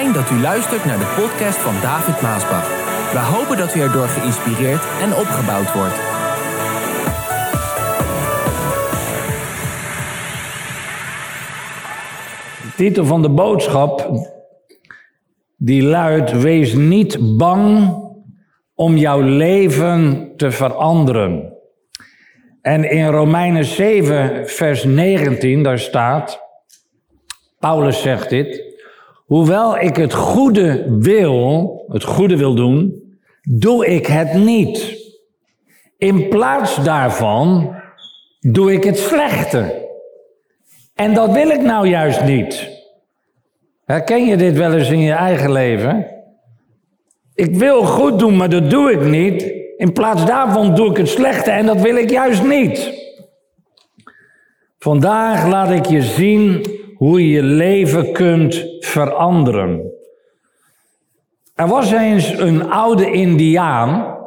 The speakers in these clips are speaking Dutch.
Fijn dat u luistert naar de podcast van David Maasbach. We hopen dat u erdoor geïnspireerd en opgebouwd wordt. De titel van de boodschap die luidt: Wees niet bang om jouw leven te veranderen. En in Romeinen 7, vers 19, daar staat: Paulus zegt dit. Hoewel ik het goede wil, het goede wil doen, doe ik het niet. In plaats daarvan doe ik het slechte. En dat wil ik nou juist niet. Herken je dit wel eens in je eigen leven? Ik wil goed doen, maar dat doe ik niet. In plaats daarvan doe ik het slechte en dat wil ik juist niet. Vandaag laat ik je zien hoe je je leven kunt veranderen. Er was eens een oude Indiaan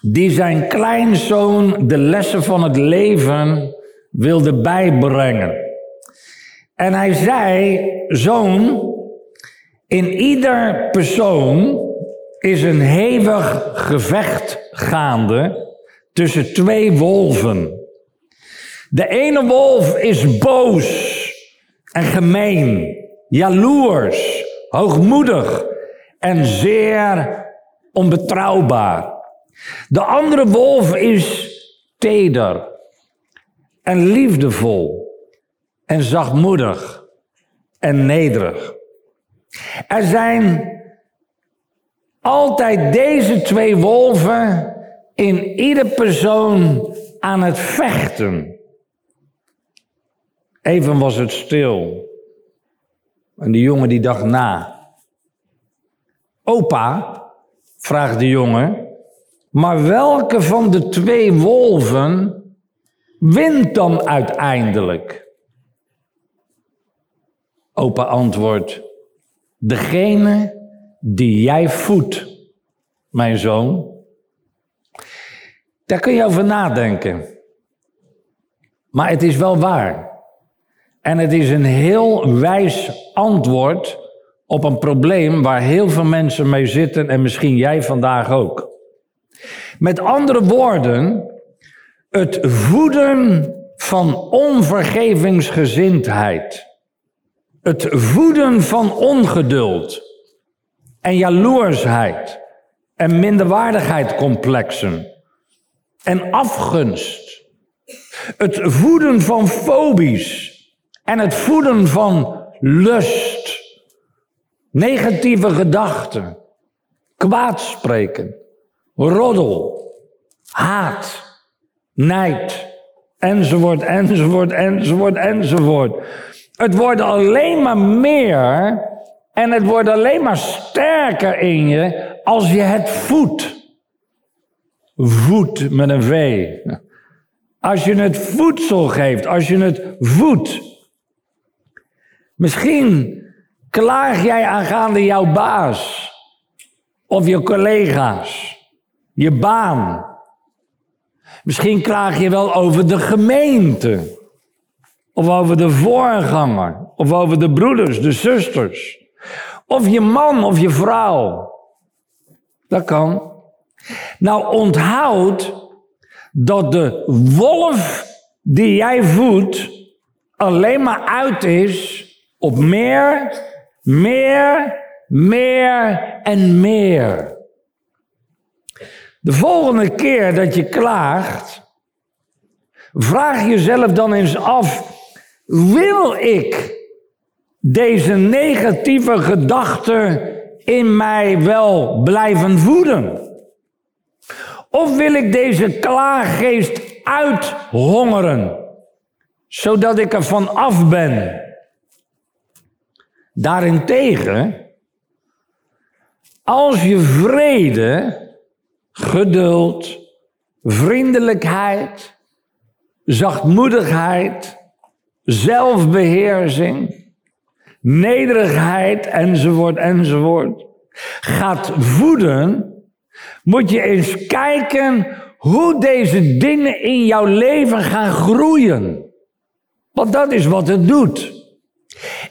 die zijn kleinzoon de lessen van het leven wilde bijbrengen. En hij zei: Zoon, in ieder persoon is een hevig gevecht gaande tussen twee wolven. De ene wolf is boos en gemeen, jaloers, hoogmoedig en zeer onbetrouwbaar. De andere wolf is teder en liefdevol en zachtmoedig en nederig. Er zijn altijd deze twee wolven in ieder persoon aan het vechten. Even was het stil. En de jongen die dacht na. Opa, vraagt de jongen, maar welke van de twee wolven wint dan uiteindelijk? Opa antwoordt, degene die jij voedt, mijn zoon. Daar kun je over nadenken. Maar het is wel waar. En het is een heel wijs antwoord op een probleem waar heel veel mensen mee zitten en misschien jij vandaag ook. Met andere woorden, het voeden van onvergevingsgezindheid. Het voeden van ongeduld en jaloersheid en minderwaardigheidscomplexen en afgunst. Het voeden van fobies en het voeden van lust, negatieve gedachten, kwaadspreken, roddel, haat, nijd, enzovoort, enzovoort, enzovoort, enzovoort. Het wordt alleen maar meer en het wordt alleen maar sterker in je als je het voedt. Voed met een V. Als je het voedsel geeft, als je het voedt. Misschien klaag jij aangaande jouw baas of je collega's, je baan. Misschien klaag je wel over de gemeente, of over de voorganger, of over de broeders, de zusters, of je man of je vrouw. Dat kan. Nou, onthoud dat de wolf die jij voedt alleen maar uit is op meer, meer, meer en meer. De volgende keer dat je klaagt, vraag jezelf dan eens af: wil ik deze negatieve gedachten in mij wel blijven voeden? Of wil ik deze klaaggeest uithongeren, zodat ik er van af ben? Daarentegen, als je vrede, geduld, vriendelijkheid, zachtmoedigheid, zelfbeheersing, nederigheid enzovoort enzovoort gaat voeden, moet je eens kijken hoe deze dingen in jouw leven gaan groeien. Want dat is wat het doet.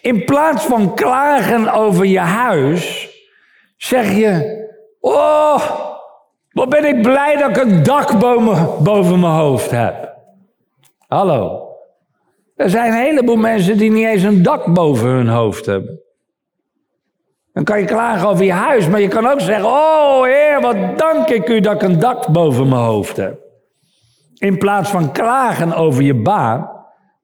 In plaats van klagen over je huis, zeg je: Oh, wat ben ik blij dat ik een dak boven, mijn hoofd heb. Hallo. Er zijn een heleboel mensen die niet eens een dak boven hun hoofd hebben. Dan kan je klagen over je huis, maar je kan ook zeggen: Oh Heer, wat dank ik u dat ik een dak boven mijn hoofd heb. In plaats van klagen over je baan,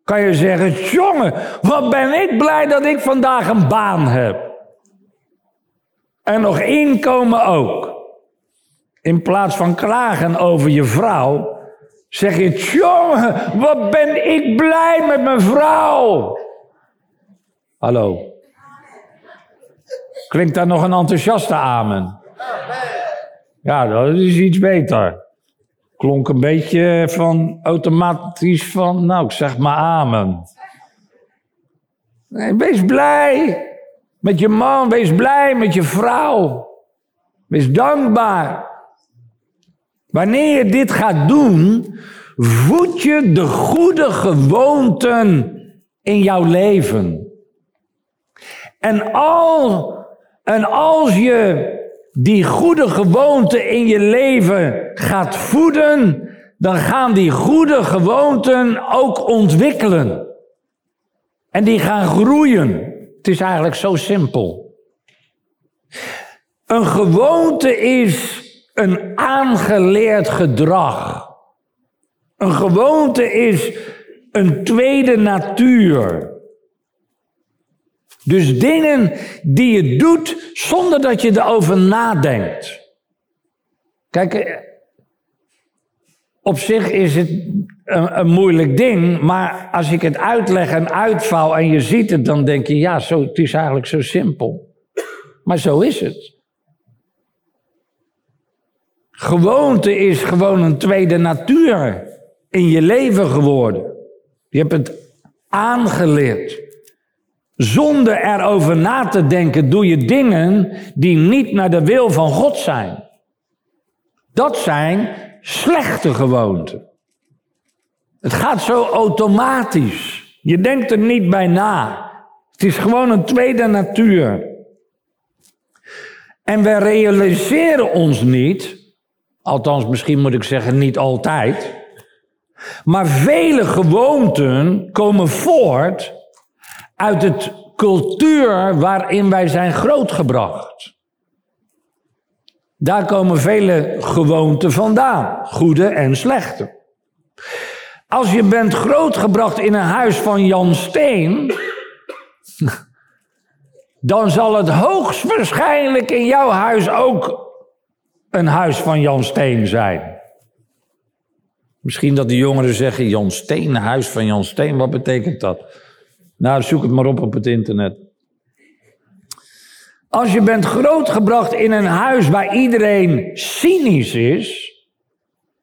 kan je zeggen: Jongen, wat ben ik blij dat ik vandaag een baan heb. En nog inkomen ook. In plaats van klagen over je vrouw, zeg je: Jongen, wat ben ik blij met mijn vrouw. Hallo. Klinkt daar nog een enthousiaste amen? Ja, dat is iets beter. Klonk een beetje van automatisch van, nou, ik zeg maar amen. Wees blij met je man, wees blij met je vrouw. Wees dankbaar. Wanneer je dit gaat doen, voed je de goede gewoonten in jouw leven. En al en als je die goede gewoonten in je leven gaat voeden, dan gaan die goede gewoonten ook ontwikkelen. En die gaan groeien. Het is eigenlijk zo simpel. Een gewoonte is een aangeleerd gedrag. Een gewoonte is een tweede natuur. Dus dingen die je doet zonder dat je erover nadenkt. Kijk, eh, op zich is het een, een, moeilijk ding, maar als ik het uitleg en uitvouw en je ziet het, dan denk je, ja, zo, het is eigenlijk zo simpel. Maar zo is het. Gewoonte is gewoon een tweede natuur in je leven geworden. Je hebt het aangeleerd. Zonder erover na te denken doe je dingen die niet naar de wil van God zijn. Dat zijn slechte gewoonten. Het gaat zo automatisch. Je denkt er niet bij na. Het is gewoon een tweede natuur. En we realiseren ons niet, althans misschien moet ik zeggen niet altijd, maar vele gewoonten komen voort uit het cultuur waarin wij zijn grootgebracht. Daar komen vele gewoonten vandaan, goede en slechte. Als je bent grootgebracht in een huis van Jan Steen, dan zal het hoogstwaarschijnlijk in jouw huis ook een huis van Jan Steen zijn. Misschien dat de jongeren zeggen, Jan Steen, een huis van Jan Steen, wat betekent dat? Nou, zoek het maar op op het internet. Als je bent grootgebracht in een huis waar iedereen cynisch is,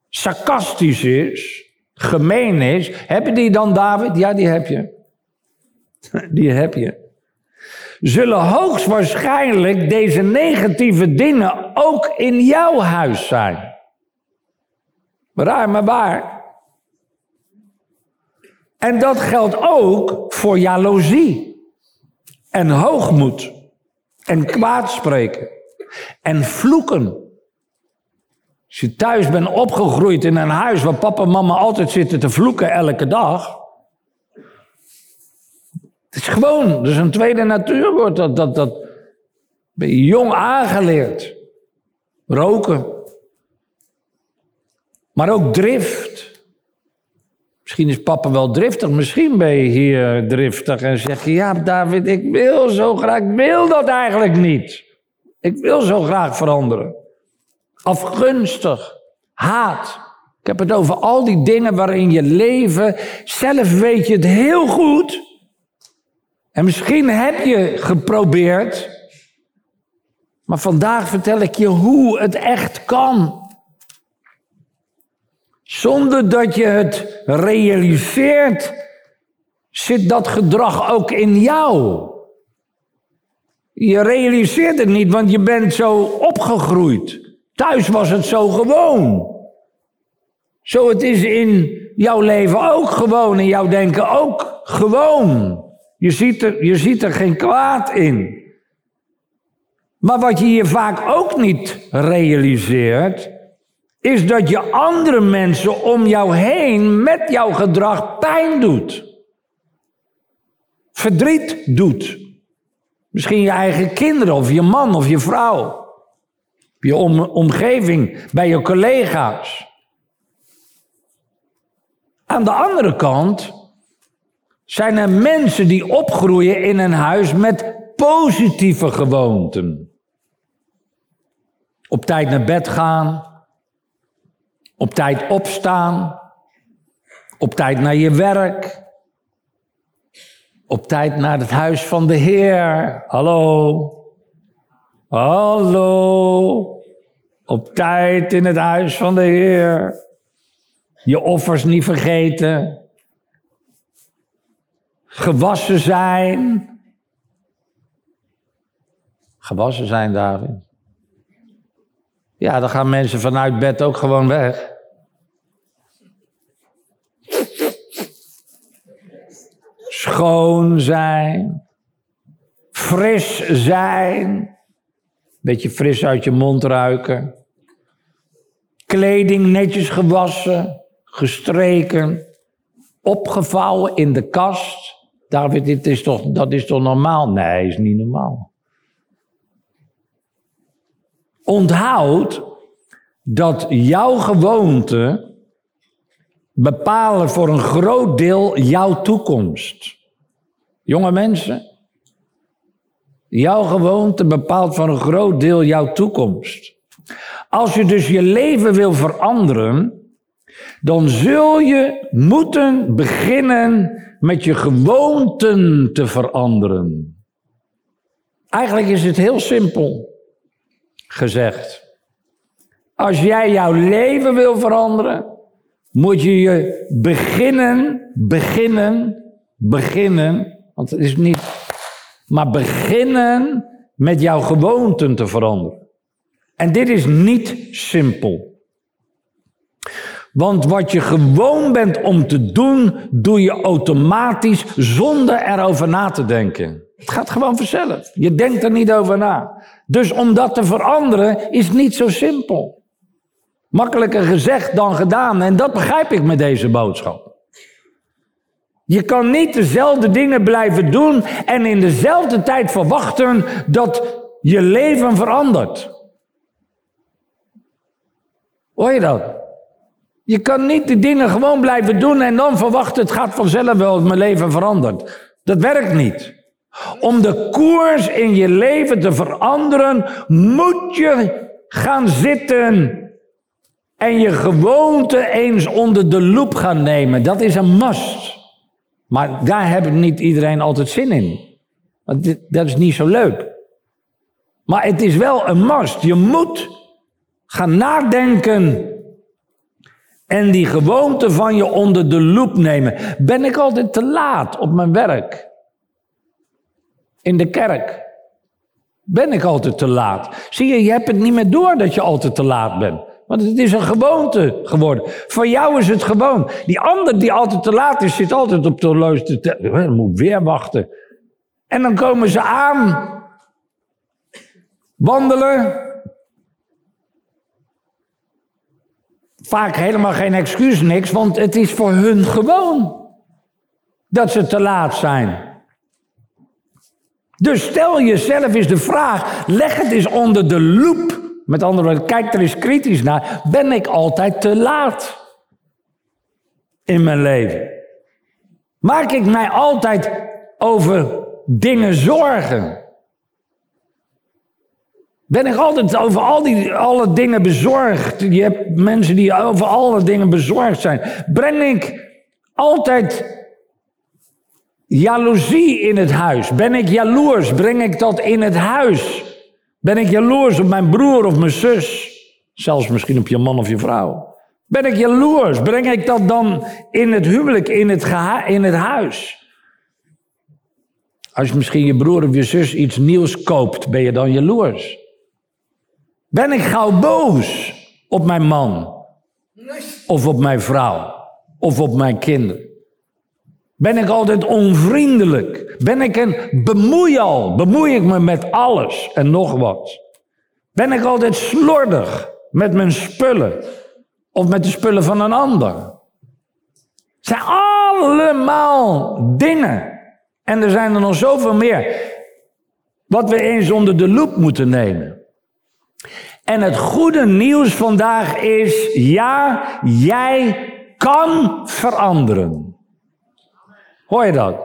sarcastisch is, gemeen is, heb je die dan, David? Ja, die heb je. Die heb je. Zullen hoogstwaarschijnlijk deze negatieve dingen ook in jouw huis zijn. Raar maar waar. En dat geldt ook voor jaloezie en hoogmoed en kwaadspreken en vloeken. Als je thuis bent opgegroeid in een huis waar papa en mama altijd zitten te vloeken elke dag. Het is gewoon, dus een tweede natuur wordt dat, dat, dat ben je jong aangeleerd. Roken. Maar ook drift. Misschien is papa wel driftig, misschien ben je hier driftig en zeg je: Ja, David, ik wil zo graag, ik wil dat eigenlijk niet. Ik wil zo graag veranderen. Afgunstig, haat. Ik heb het over al die dingen waarin je leven, zelf weet je het heel goed. En misschien heb je geprobeerd, maar vandaag vertel ik je hoe het echt kan. Zonder dat je het realiseert, zit dat gedrag ook in jou. Je realiseert het niet, want je bent zo opgegroeid. Thuis was het zo gewoon. Zo het is in jouw leven ook gewoon, in jouw denken ook gewoon. Je ziet, er, je ziet er geen kwaad in. Maar wat je hier vaak ook niet realiseert, is dat je andere mensen om jou heen met jouw gedrag pijn doet. Verdriet doet. Misschien je eigen kinderen of je man of je vrouw. Je omgeving, bij je collega's. Aan de andere kant zijn er mensen die opgroeien in een huis met positieve gewoonten. Op tijd naar bed gaan, op tijd opstaan, op tijd naar je werk, op tijd naar het huis van de Heer. Hallo. Hallo. Op tijd in het huis van de Heer. Je offers niet vergeten. Gewassen zijn. Gewassen zijn, David. Ja, dan gaan mensen vanuit bed ook gewoon weg. Schoon zijn. Fris zijn. Beetje fris uit je mond ruiken. Kleding netjes gewassen, gestreken, opgevouwen in de kast. David, dit is toch, dat is toch normaal? Nee, is niet normaal. Onthoud dat jouw gewoonte bepalen voor een groot deel jouw toekomst. Jonge mensen, jouw gewoonte bepaalt voor een groot deel jouw toekomst. Als je dus je leven wil veranderen, dan zul je moeten beginnen met je gewoonten te veranderen. Eigenlijk is het heel simpel gezegd. Als jij jouw leven wil veranderen, moet je je beginnen, beginnen, beginnen, want het is niet, maar beginnen met jouw gewoonten te veranderen. En dit is niet simpel. Want wat je gewoon bent om te doen, doe je automatisch zonder erover na te denken. Het gaat gewoon vanzelf. Je denkt er niet over na. Dus om dat te veranderen is niet zo simpel. Makkelijker gezegd dan gedaan. En dat begrijp ik met deze boodschap. Je kan niet dezelfde dingen blijven doen en in dezelfde tijd verwachten dat je leven verandert. Hoor je dat? Je kan niet de dingen gewoon blijven doen en dan verwachten het gaat vanzelf wel mijn leven verandert. Dat werkt niet. Om de koers in je leven te veranderen, moet je gaan zitten en je gewoonte eens onder de loep gaan nemen. Dat is een must. Maar daar heeft niet iedereen altijd zin in. Want dat is niet zo leuk. Maar het is wel een must. Je moet gaan nadenken en die gewoonte van je onder de loep nemen. Ben ik altijd te laat op mijn werk? In de kerk? Ben ik altijd te laat? Zie je, je hebt het niet meer door dat je altijd te laat bent. Want het is een gewoonte geworden. Voor jou is het gewoon. Die ander die altijd te laat is, zit altijd op de horloge te Moet weer wachten. En dan komen ze aan. Wandelen. Vaak helemaal geen excuus, niks, want het is voor hun gewoon dat ze te laat zijn. Dus stel jezelf eens de vraag, leg het eens onder de loep. Met andere woorden, kijk er eens kritisch naar. Ben ik altijd te laat in mijn leven? Maak ik mij altijd over dingen zorgen? Ben ik altijd over al die, alle dingen bezorgd? Je hebt mensen die over alle dingen bezorgd zijn. Breng ik altijd jaloezie in het huis? Ben ik jaloers? Breng ik dat in het huis? Ben ik jaloers op mijn broer of mijn zus? Zelfs misschien op je man of je vrouw. Ben ik jaloers? Breng ik dat dan in het huwelijk, in het, in het huis? Als misschien je broer of je zus iets nieuws koopt, ben je dan jaloers? Ben ik gauw boos op mijn man? Of op mijn vrouw? Of op mijn kinderen? Ben ik altijd onvriendelijk? Ben ik een bemoeial? Bemoei ik me met alles en nog wat? Ben ik altijd slordig met mijn spullen? Of met de spullen van een ander? Zijn allemaal dingen. En er zijn er nog zoveel meer. Wat we eens onder de loep moeten nemen. En het goede nieuws vandaag is, ja, jij kan veranderen. Hoor je dat?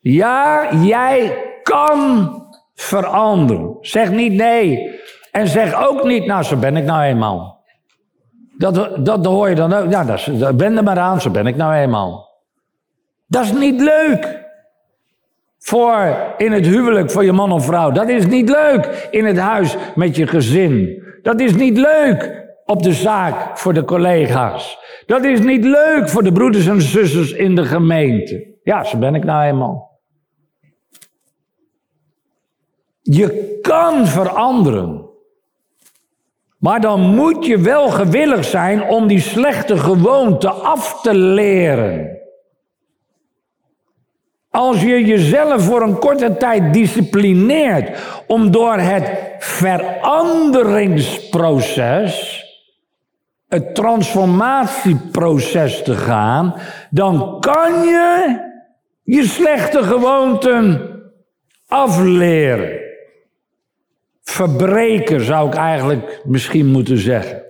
Ja, jij kan veranderen. Zeg niet nee. En zeg ook niet, nou, zo ben ik nou eenmaal. Dat, dat, hoor je dan ook. Ja, dat, ben er maar aan, zo ben ik nou eenmaal. Dat is niet leuk. Voor in het huwelijk voor je man of vrouw. Dat is niet leuk. In het huis met je gezin. Dat is niet leuk op de zaak voor de collega's. Dat is niet leuk voor de broeders en zusters in de gemeente. Ja, zo ben ik nou eenmaal. Je kan veranderen. Maar dan moet je wel gewillig zijn om die slechte gewoonte af te leren. Als je jezelf voor een korte tijd disciplineert om door het veranderingsproces, het transformatieproces te gaan, dan kan je je slechte gewoonten afleren. Verbreken zou ik eigenlijk misschien moeten zeggen.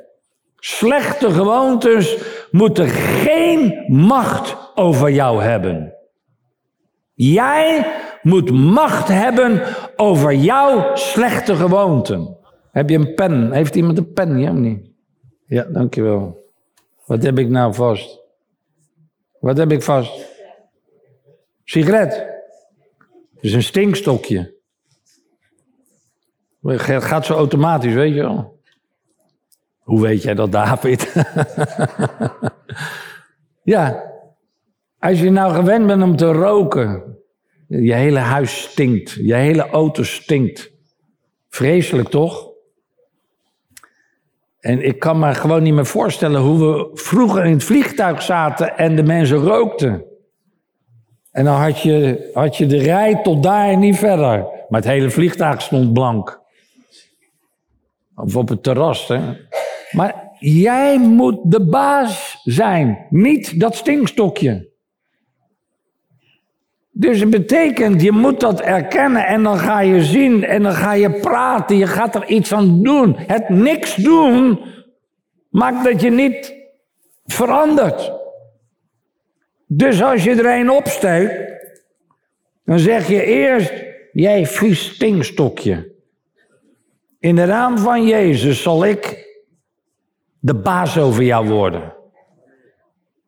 Slechte gewoontes moeten geen macht over jou hebben. Jij moet macht hebben over jouw slechte gewoonten. Heb je een pen? Heeft iemand een pen? Ja, niet? Ja, dankjewel. Wat heb ik nou vast? Wat heb ik vast? Sigaret. Het is een stinkstokje. Het gaat zo automatisch, weet je wel. Hoe weet jij dat, David? ja, als je nou gewend bent om te roken, je hele huis stinkt, je hele auto stinkt. Vreselijk toch? En ik kan me gewoon niet meer voorstellen hoe we vroeger in het vliegtuig zaten en de mensen rookten. En dan had je, had je de rij tot daar en niet verder. Maar het hele vliegtuig stond blank. Of op het terras. Hè? Maar jij moet de baas zijn, niet dat stinkstokje. Dus het betekent, je moet dat erkennen en dan ga je zien en dan ga je praten. Je gaat er iets aan doen. Het niks doen maakt dat je niet verandert. Dus als je er een opsteekt, dan zeg je eerst, jij vies stinkstokje. In de naam van Jezus zal ik de baas over jou worden.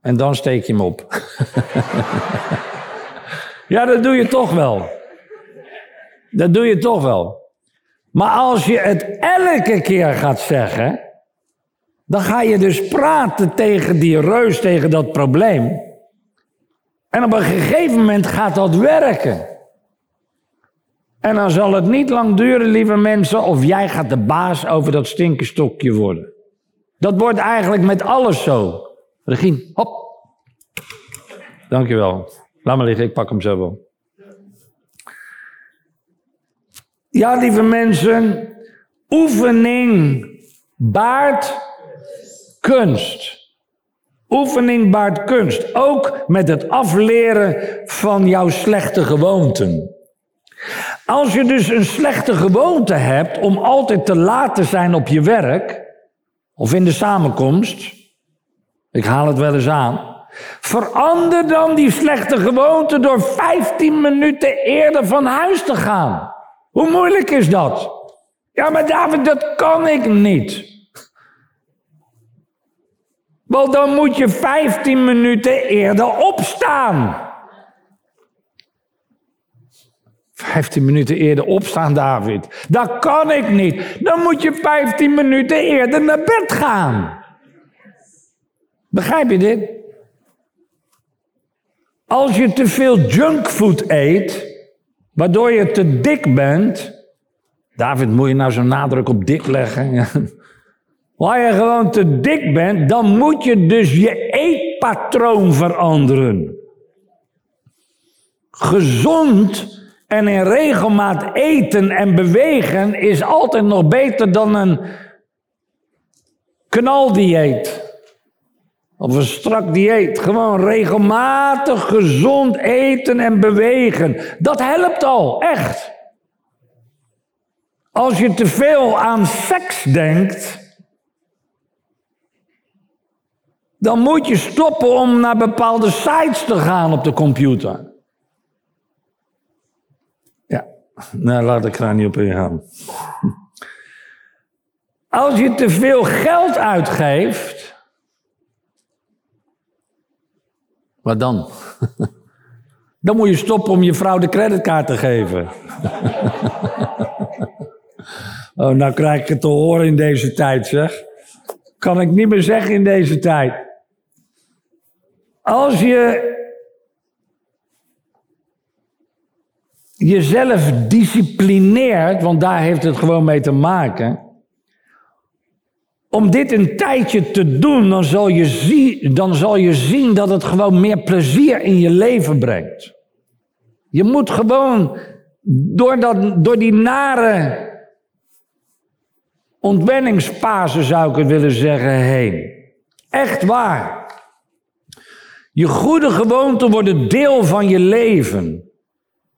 En dan steek je hem op. Ja, dat doe je toch wel. Dat doe je toch wel. Maar als je het elke keer gaat zeggen, dan ga je dus praten tegen die reus, tegen dat probleem. En op een gegeven moment gaat dat werken. En dan zal het niet lang duren, lieve mensen, of jij gaat de baas over dat stinkenstokje worden. Dat wordt eigenlijk met alles zo. Regine, hop. Dankjewel. Laat maar liggen, ik pak hem zo wel. Ja, lieve mensen, oefening baart kunst. Oefening baart kunst. Ook met het afleren van jouw slechte gewoonten. Als je dus een slechte gewoonte hebt om altijd te laat te zijn op je werk of in de samenkomst, ik haal het wel eens aan, Verander dan die slechte gewoonte door 15 minuten eerder van huis te gaan. Hoe moeilijk is dat? Ja, maar David, dat kan ik niet. Wel, dan moet je 15 minuten eerder opstaan. 15 minuten eerder opstaan, David. Dat kan ik niet. Dan moet je 15 minuten eerder naar bed gaan. Begrijp je dit? Als je te veel junkfood eet, waardoor je te dik bent. David, moet je nou zo'n nadruk op dik leggen? Waar je gewoon te dik bent, dan moet je dus je eetpatroon veranderen. gezond en in regelmaat eten en bewegen is altijd nog beter dan een knaldieet. Of een strak dieet. Gewoon regelmatig gezond eten en bewegen. Dat helpt al, echt. Als je te veel aan seks denkt, dan moet je stoppen om naar bepaalde sites te gaan op de computer. Ja, nou laat ik daar niet op ingaan. Als je te veel geld uitgeeft, wat dan? Dan moet je stoppen om je vrouw de creditkaart te geven. oh, nou krijg ik het te horen in deze tijd, zeg. Kan ik niet meer zeggen in deze tijd. Als je jezelf disciplineert, want daar heeft het gewoon mee te maken. Om dit een tijdje te doen, dan zal, je zien, dan zal je zien dat het gewoon meer plezier in je leven brengt. Je moet gewoon door, dat, door die nare ontwenningsfase, zou ik het willen zeggen, heen. Echt waar. Je goede gewoonten worden deel van je leven.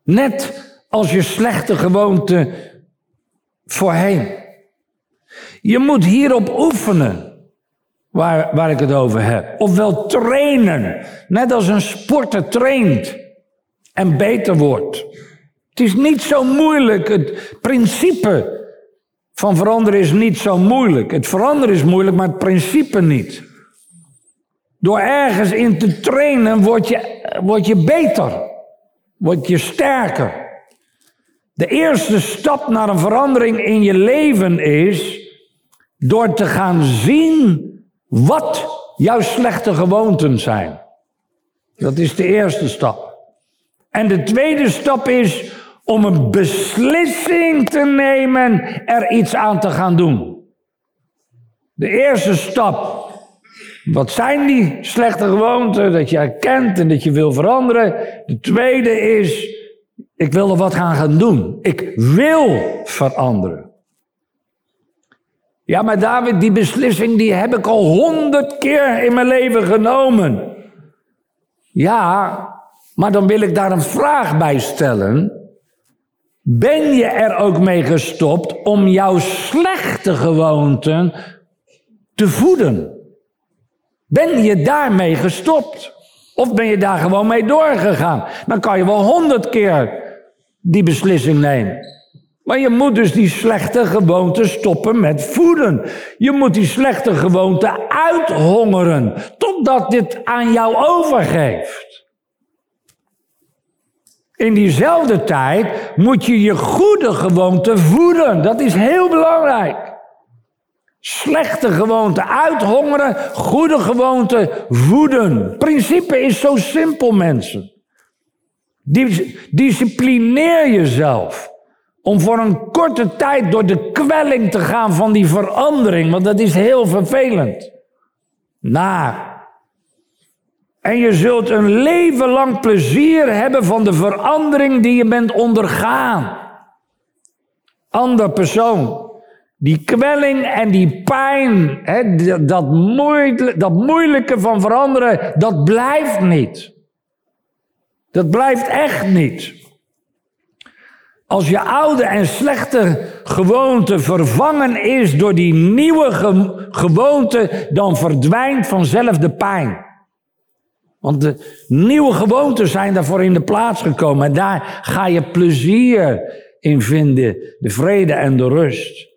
Net als je slechte gewoonten voorheen. Je moet hierop oefenen, waar, waar ik het over heb. Ofwel trainen, net als een sporter traint en beter wordt. Het is niet zo moeilijk. Het principe van veranderen is niet zo moeilijk. Het veranderen is moeilijk, maar het principe niet. Door ergens in te trainen word je, word je beter. Word je sterker. De eerste stap naar een verandering in je leven is door te gaan zien wat jouw slechte gewoonten zijn. Dat is de eerste stap. En de tweede stap is om een beslissing te nemen er iets aan te gaan doen. De eerste stap wat zijn die slechte gewoonten dat je herkent en dat je wil veranderen? De tweede is, ik wil er wat gaan gaan doen. Ik wil veranderen. Ja, maar David, die beslissing die heb ik al honderd keer in mijn leven genomen. Ja, maar dan wil ik daar een vraag bij stellen. Ben je er ook mee gestopt om jouw slechte gewoonten te voeden? Ben je daarmee gestopt? Of ben je daar gewoon mee doorgegaan? Dan kan je wel honderd keer die beslissing nemen. Maar je moet dus die slechte gewoonte stoppen met voeden. Je moet die slechte gewoonte uithongeren. Totdat dit aan jou overgeeft. In diezelfde tijd moet je je goede gewoonte voeden. Dat is heel belangrijk. Slechte gewoonten uithongeren, goede gewoonten voeden. principe is zo simpel, mensen. Disciplineer jezelf. Om voor een korte tijd door de kwelling te gaan van die verandering, want dat is heel vervelend. Na. En je zult een leven lang plezier hebben van de verandering die je bent ondergaan. Ander persoon. Die kwelling en die pijn, dat, moeilijke, dat moeilijke van veranderen, dat blijft niet. Dat blijft echt niet. Als je oude en slechte gewoonte vervangen is door die nieuwe gewoonte, dan verdwijnt vanzelf de pijn. Want de nieuwe gewoonten zijn daarvoor in de plaats gekomen. En daar ga je plezier in vinden, de vrede en de rust.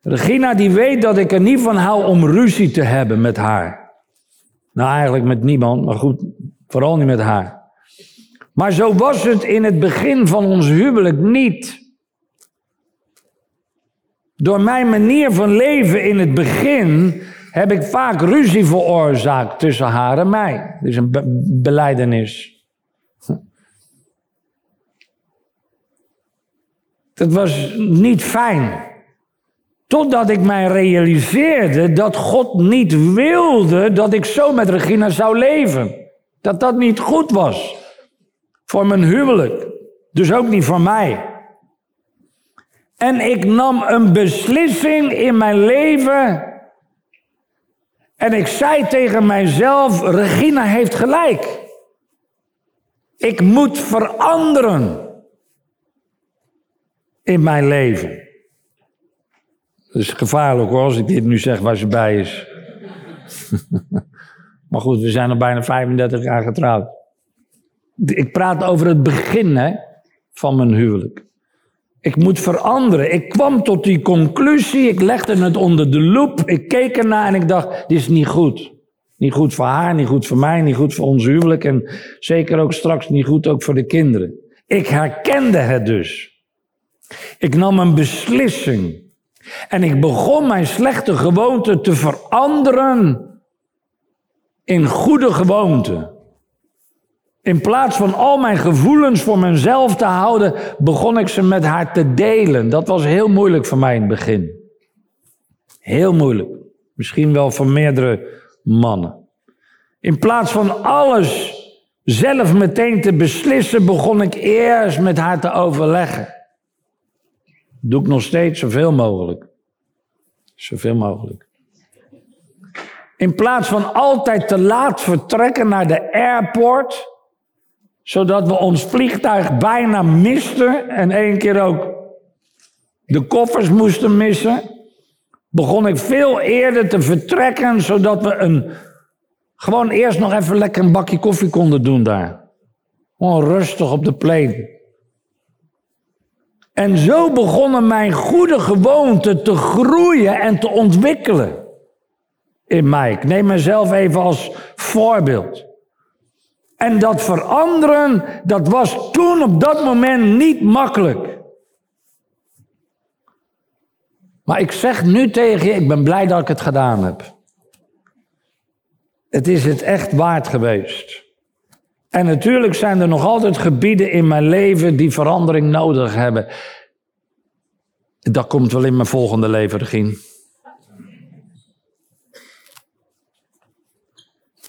Regina die weet dat ik er niet van hou om ruzie te hebben met haar. Nou, eigenlijk met niemand, maar goed, vooral niet met haar. Maar zo was het in het begin van ons huwelijk niet. Door mijn manier van leven in het begin heb ik vaak ruzie veroorzaakt tussen haar en mij. Dat is een be beleidenis. Dat was niet fijn. Totdat ik mij realiseerde dat God niet wilde dat ik zo met Regina zou leven. Dat dat niet goed was. Voor mijn huwelijk. Dus ook niet voor mij. En ik nam een beslissing in mijn leven. En ik zei tegen mijzelf: Regina heeft gelijk. Ik moet veranderen in mijn leven. Dat is gevaarlijk hoor, als ik dit nu zeg waar ze bij is. maar goed, we zijn al bijna 35 jaar getrouwd. Ik praat over het begin hè, van mijn huwelijk. Ik moet veranderen. Ik kwam tot die conclusie. Ik legde het onder de loep. Ik keek ernaar en ik dacht: dit is niet goed. Niet goed voor haar, niet goed voor mij, niet goed voor ons huwelijk. En zeker ook straks niet goed ook voor de kinderen. Ik herkende het dus. Ik nam een beslissing. En ik begon mijn slechte gewoonten te veranderen in goede gewoonten. In plaats van al mijn gevoelens voor mezelf te houden, begon ik ze met haar te delen. Dat was heel moeilijk voor mij in het begin. Heel moeilijk. Misschien wel voor meerdere mannen. In plaats van alles zelf meteen te beslissen, begon ik eerst met haar te overleggen. Doe ik nog steeds zoveel mogelijk. Zoveel mogelijk. In plaats van altijd te laat vertrekken naar de airport, zodat we ons vliegtuig bijna misten en één keer ook de koffers moesten missen, begon ik veel eerder te vertrekken, zodat we een, gewoon eerst nog even lekker een bakje koffie konden doen daar. Gewoon rustig op de plane. En zo begonnen mijn goede gewoonten te groeien en te ontwikkelen in mij. Ik neem mezelf even als voorbeeld. En dat veranderen, dat was toen op dat moment niet makkelijk. Maar ik zeg nu tegen je, ik ben blij dat ik het gedaan heb. Het is het echt waard geweest. En natuurlijk zijn er nog altijd gebieden in mijn leven die verandering nodig hebben. Dat komt wel in mijn volgende leven, Regine.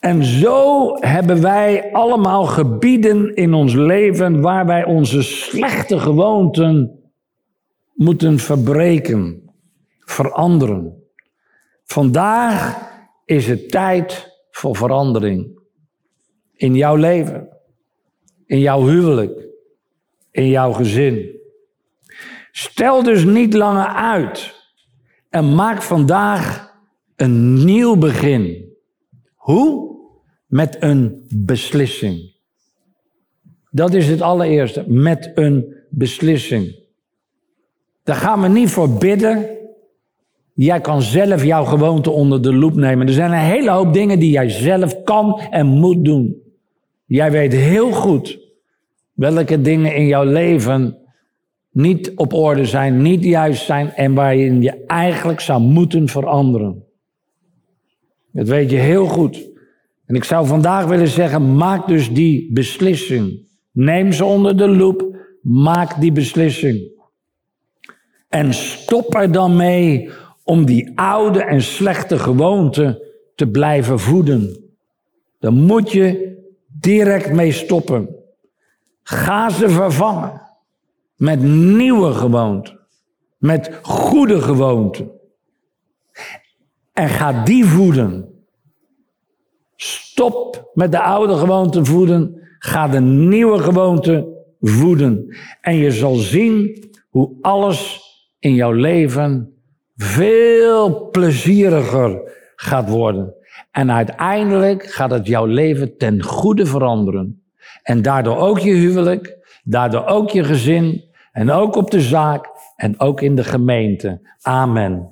En zo hebben wij allemaal gebieden in ons leven waar wij onze slechte gewoonten moeten verbreken, veranderen. Vandaag is het tijd voor verandering. In jouw leven, in jouw huwelijk, in jouw gezin. Stel dus niet langer uit en maak vandaag een nieuw begin. Hoe? Met een beslissing. Dat is het allereerste, met een beslissing. Daar gaan we niet voor bidden. Jij kan zelf jouw gewoonte onder de loep nemen. Er zijn een hele hoop dingen die jij zelf kan en moet doen. Jij weet heel goed welke dingen in jouw leven niet op orde zijn, niet juist zijn en waarin je eigenlijk zou moeten veranderen. Dat weet je heel goed. En ik zou vandaag willen zeggen, maak dus die beslissing. Neem ze onder de loep, maak die beslissing. En stop er dan mee om die oude en slechte gewoonten te blijven voeden. Dan moet je direct mee stoppen. Ga ze vervangen met nieuwe gewoonten, met goede gewoonten. En ga die voeden. Stop met de oude gewoonte voeden. Ga de nieuwe gewoonte voeden. En je zal zien hoe alles in jouw leven veel plezieriger gaat worden. En uiteindelijk gaat het jouw leven ten goede veranderen. En daardoor ook je huwelijk, daardoor ook je gezin en ook op de zaak en ook in de gemeente. Amen.